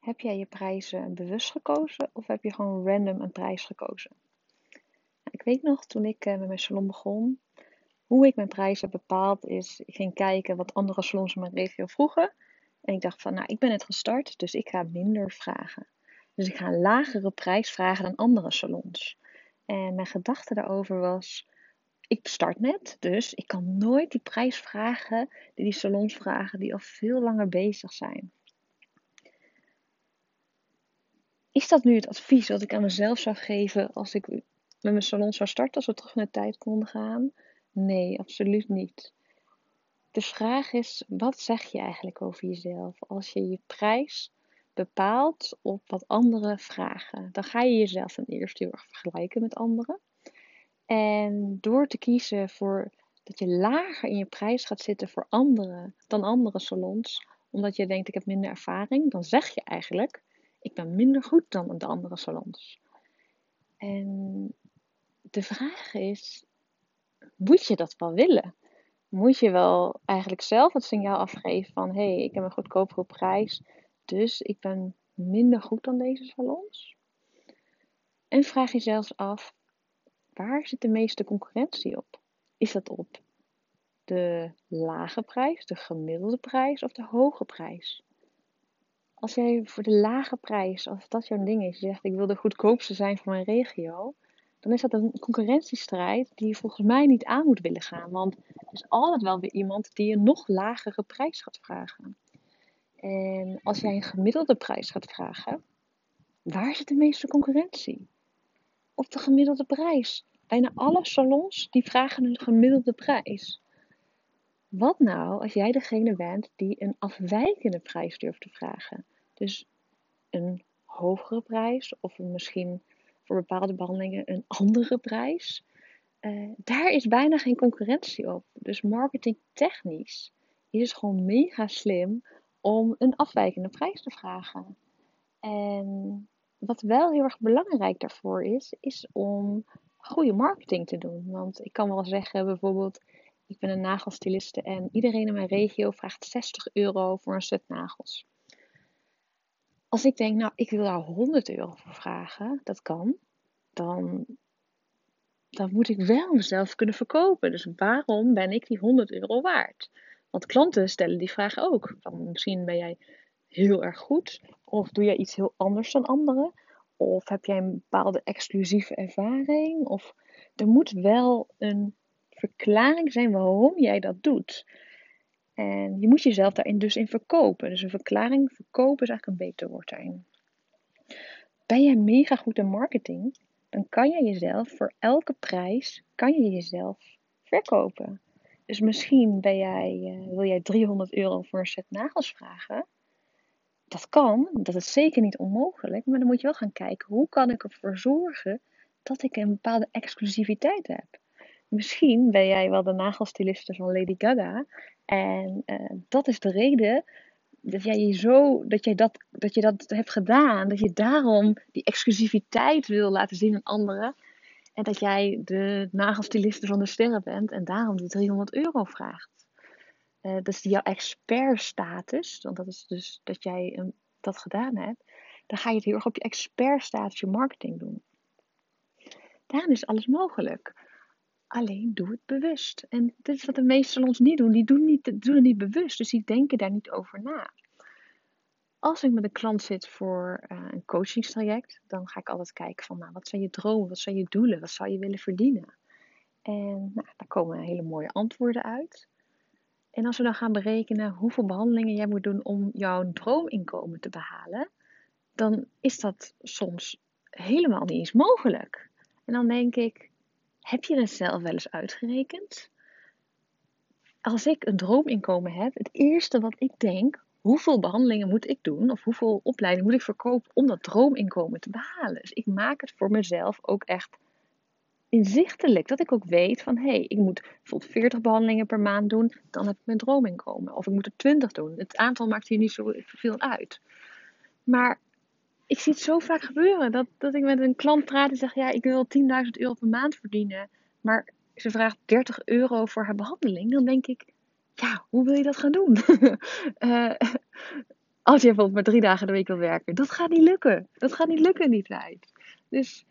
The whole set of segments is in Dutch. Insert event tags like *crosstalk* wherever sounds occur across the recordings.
Heb jij je prijzen bewust gekozen of heb je gewoon random een prijs gekozen? Nou, ik weet nog, toen ik uh, met mijn salon begon, hoe ik mijn prijs heb bepaald is, ik ging kijken wat andere salons in mijn regio vroegen. En ik dacht van, nou, ik ben net gestart, dus ik ga minder vragen. Dus ik ga een lagere prijs vragen dan andere salons. En mijn gedachte daarover was, ik start net, dus ik kan nooit die prijs vragen die die salons vragen die al veel langer bezig zijn. Is dat nu het advies dat ik aan mezelf zou geven als ik met mijn salon zou starten, als we terug naar tijd konden gaan? Nee, absoluut niet. De vraag is, wat zeg je eigenlijk over jezelf als je je prijs bepaalt op wat anderen vragen? Dan ga je jezelf ten eerste heel erg vergelijken met anderen. En door te kiezen voor dat je lager in je prijs gaat zitten voor anderen dan andere salons, omdat je denkt ik heb minder ervaring, dan zeg je eigenlijk ik ben minder goed dan de andere salons. En de vraag is, moet je dat wel willen? Moet je wel eigenlijk zelf het signaal afgeven van hé, hey, ik heb een goedkopere prijs, dus ik ben minder goed dan deze salons? En vraag jezelf af, waar zit de meeste concurrentie op? Is dat op de lage prijs, de gemiddelde prijs of de hoge prijs? Als jij voor de lage prijs, als dat jouw ding is, je zegt ik wil de goedkoopste zijn voor mijn regio, dan is dat een concurrentiestrijd die je volgens mij niet aan moet willen gaan. Want er is altijd wel weer iemand die een nog lagere prijs gaat vragen. En als jij een gemiddelde prijs gaat vragen, waar zit de meeste concurrentie? Op de gemiddelde prijs. Bijna alle salons die vragen een gemiddelde prijs. Wat nou als jij degene bent die een afwijkende prijs durft te vragen? Dus een hogere prijs of misschien voor bepaalde behandelingen een andere prijs. Uh, daar is bijna geen concurrentie op. Dus marketingtechnisch is het gewoon mega slim om een afwijkende prijs te vragen. En wat wel heel erg belangrijk daarvoor is, is om goede marketing te doen. Want ik kan wel zeggen, bijvoorbeeld, ik ben een nagelstiliste en iedereen in mijn regio vraagt 60 euro voor een set nagels. Als ik denk, nou, ik wil daar 100 euro voor vragen, dat kan, dan, dan moet ik wel mezelf kunnen verkopen. Dus waarom ben ik die 100 euro waard? Want klanten stellen die vraag ook. Van, misschien ben jij heel erg goed, of doe jij iets heel anders dan anderen, of heb jij een bepaalde exclusieve ervaring, of er moet wel een verklaring zijn waarom jij dat doet. En je moet jezelf daarin dus in verkopen. Dus een verklaring verkopen is eigenlijk een beter woord. Ben jij mega goed in marketing, dan kan je jezelf voor elke prijs kan je jezelf verkopen. Dus misschien ben jij, uh, wil jij 300 euro voor een set nagels vragen. Dat kan, dat is zeker niet onmogelijk, maar dan moet je wel gaan kijken hoe kan ik ervoor zorgen dat ik een bepaalde exclusiviteit heb. Misschien ben jij wel de nagelstiliste van Lady Gaga en uh, dat is de reden dat jij, je zo, dat, jij dat, dat je dat hebt gedaan. Dat je daarom die exclusiviteit wil laten zien aan anderen. En dat jij de nagelstiliste van de sterren bent en daarom die 300 euro vraagt. Uh, is jouw expertstatus, want dat is dus dat jij um, dat gedaan hebt. Dan ga je het heel erg op je expertstatus, je marketing doen. Daarom is alles mogelijk. Alleen doe het bewust. En dit is wat de meesten ons niet doen. Die doen, niet, doen het niet bewust, dus die denken daar niet over na. Als ik met een klant zit voor uh, een coachingstraject, dan ga ik altijd kijken van, nou, wat zijn je dromen, wat zijn je doelen, wat zou je willen verdienen? En nou, daar komen hele mooie antwoorden uit. En als we dan gaan berekenen hoeveel behandelingen jij moet doen om jouw droominkomen te behalen, dan is dat soms helemaal niet eens mogelijk. En dan denk ik, heb je het zelf wel eens uitgerekend? Als ik een droominkomen heb, het eerste wat ik denk, hoeveel behandelingen moet ik doen of hoeveel opleidingen moet ik verkopen om dat droominkomen te behalen? Dus ik maak het voor mezelf ook echt inzichtelijk. Dat ik ook weet van hé, hey, ik moet bijvoorbeeld 40 behandelingen per maand doen, dan heb ik mijn droominkomen. Of ik moet er 20 doen. Het aantal maakt hier niet zoveel uit. Maar ik zie het zo vaak gebeuren. Dat, dat ik met een klant praat en zeg: Ja, ik wil 10.000 euro per maand verdienen. Maar ze vraagt 30 euro voor haar behandeling. Dan denk ik: Ja, hoe wil je dat gaan doen? uh, *laughs* Als je bijvoorbeeld maar drie dagen de week wil werken. Dat gaat niet lukken. Dat gaat niet lukken in die tijd. Dus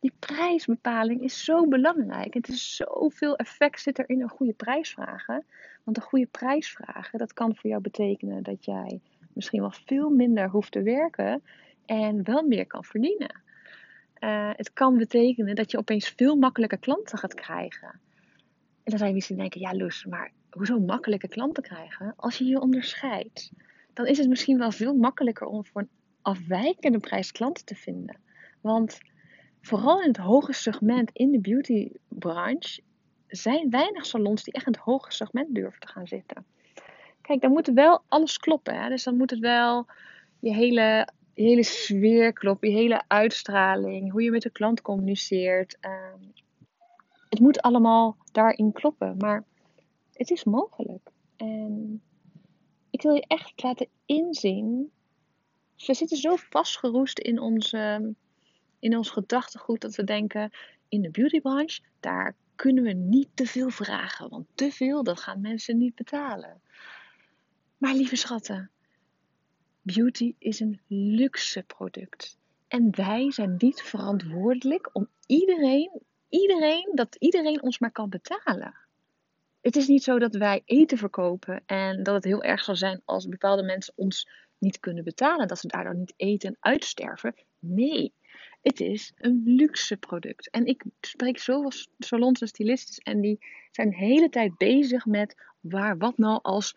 die prijsbepaling is zo belangrijk. Het is zoveel effect zit er in een goede prijsvragen. Want een goede prijsvragen, dat kan voor jou betekenen dat jij misschien wel veel minder hoeft te werken en wel meer kan verdienen. Uh, het kan betekenen dat je opeens veel makkelijker klanten gaat krijgen. En dan zou je misschien denken, ja Loes, maar hoezo makkelijke klanten krijgen? Als je je onderscheidt, dan is het misschien wel veel makkelijker om voor een afwijkende prijs klanten te vinden. Want vooral in het hoge segment in de beautybranche zijn weinig salons die echt in het hoge segment durven te gaan zitten. Kijk, dan moet wel alles kloppen. Hè? Dus dan moet het wel je hele, hele sfeer kloppen, je hele uitstraling, hoe je met de klant communiceert. Ehm, het moet allemaal daarin kloppen. Maar het is mogelijk. En ik wil je echt laten inzien. We zitten zo vastgeroest in, onze, in ons gedachtegoed dat we denken: in de beautybranche, daar kunnen we niet te veel vragen. Want te veel, dat gaan mensen niet betalen. Maar lieve schatten, beauty is een luxe product. En wij zijn niet verantwoordelijk om iedereen, iedereen, dat iedereen ons maar kan betalen. Het is niet zo dat wij eten verkopen en dat het heel erg zal zijn als bepaalde mensen ons niet kunnen betalen, dat ze daardoor niet eten en uitsterven. Nee, het is een luxe product. En ik spreek zoveel salons en stylistes en die zijn de hele tijd bezig met waar, wat nou als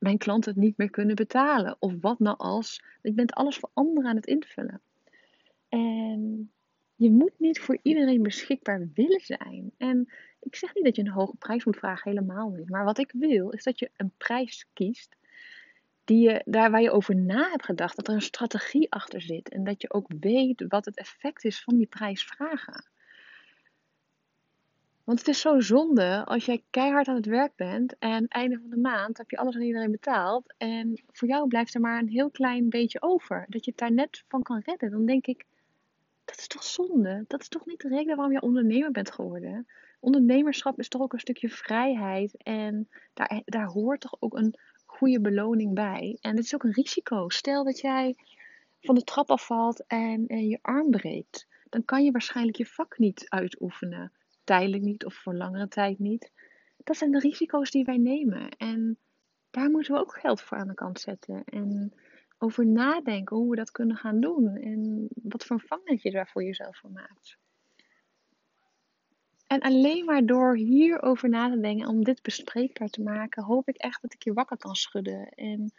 mijn klanten het niet meer kunnen betalen? Of wat nou als? Je bent alles voor anderen aan het invullen. En je moet niet voor iedereen beschikbaar willen zijn. En ik zeg niet dat je een hoge prijs moet vragen, helemaal niet. Maar wat ik wil, is dat je een prijs kiest die je, daar waar je over na hebt gedacht, dat er een strategie achter zit. En dat je ook weet wat het effect is van die prijsvragen. Want het is zo zonde als jij keihard aan het werk bent en einde van de maand heb je alles aan iedereen betaald. En voor jou blijft er maar een heel klein beetje over. Dat je het daar net van kan redden. Dan denk ik, dat is toch zonde? Dat is toch niet de reden waarom je ondernemer bent geworden? Ondernemerschap is toch ook een stukje vrijheid. En daar, daar hoort toch ook een goede beloning bij. En het is ook een risico. Stel dat jij van de trap afvalt en, en je arm breekt. Dan kan je waarschijnlijk je vak niet uitoefenen tijdelijk niet of voor langere tijd niet. Dat zijn de risico's die wij nemen. En daar moeten we ook geld voor aan de kant zetten. En over nadenken hoe we dat kunnen gaan doen. En wat voor vangnetje je daar voor jezelf voor maakt. En alleen maar door hierover na te denken, om dit bespreekbaar te maken, hoop ik echt dat ik je wakker kan schudden. En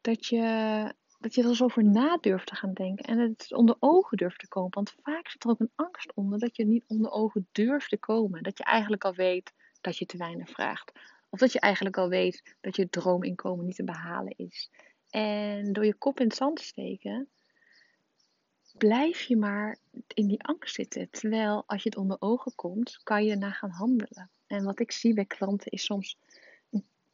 dat je dat je er eens over na durft te gaan denken en het onder ogen durft te komen. Want vaak zit er ook een angst onder dat je niet onder ogen durft te komen. Dat je eigenlijk al weet dat je te weinig vraagt. Of dat je eigenlijk al weet dat je droominkomen niet te behalen is. En door je kop in het zand te steken, blijf je maar in die angst zitten. Terwijl als je het onder ogen komt, kan je ernaar gaan handelen. En wat ik zie bij klanten is soms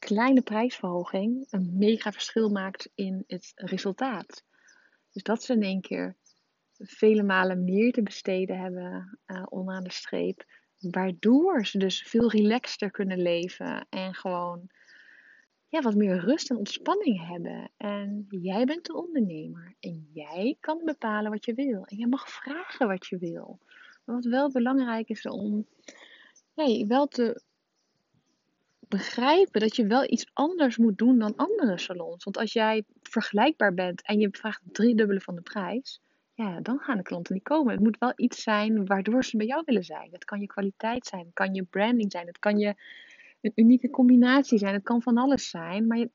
kleine prijsverhoging een mega verschil maakt in het resultaat. Dus dat ze in één keer vele malen meer te besteden hebben uh, onderaan de streep. Waardoor ze dus veel relaxter kunnen leven en gewoon ja, wat meer rust en ontspanning hebben. En jij bent de ondernemer en jij kan bepalen wat je wil. En je mag vragen wat je wil. Maar wat wel belangrijk is om ja, wel te begrijpen dat je wel iets anders moet doen dan andere salons. Want als jij vergelijkbaar bent en je vraagt drie dubbele van de prijs, ja, dan gaan de klanten niet komen. Het moet wel iets zijn waardoor ze bij jou willen zijn. Het kan je kwaliteit zijn, het kan je branding zijn, het kan je een unieke combinatie zijn, het kan van alles zijn. Maar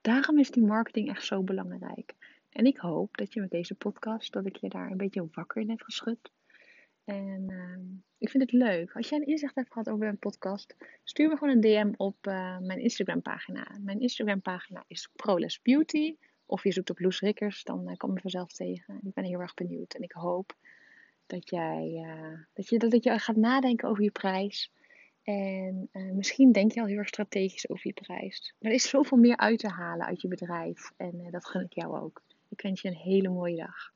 daarom is die marketing echt zo belangrijk. En ik hoop dat je met deze podcast, dat ik je daar een beetje wakker in heb geschud. En uh, ik vind het leuk. Als jij een inzicht hebt gehad over een podcast, stuur me gewoon een DM op uh, mijn Instagram pagina. Mijn Instagram pagina is Proles Beauty. Of je zoekt op Loes Rikkers, dan uh, kom je vanzelf tegen. Ik ben heel erg benieuwd en ik hoop dat jij uh, dat je, dat je gaat nadenken over je prijs. En misschien denk je al heel erg strategisch over je prijs. Er is zoveel meer uit te halen uit je bedrijf. En dat gun ik jou ook. Ik wens je een hele mooie dag.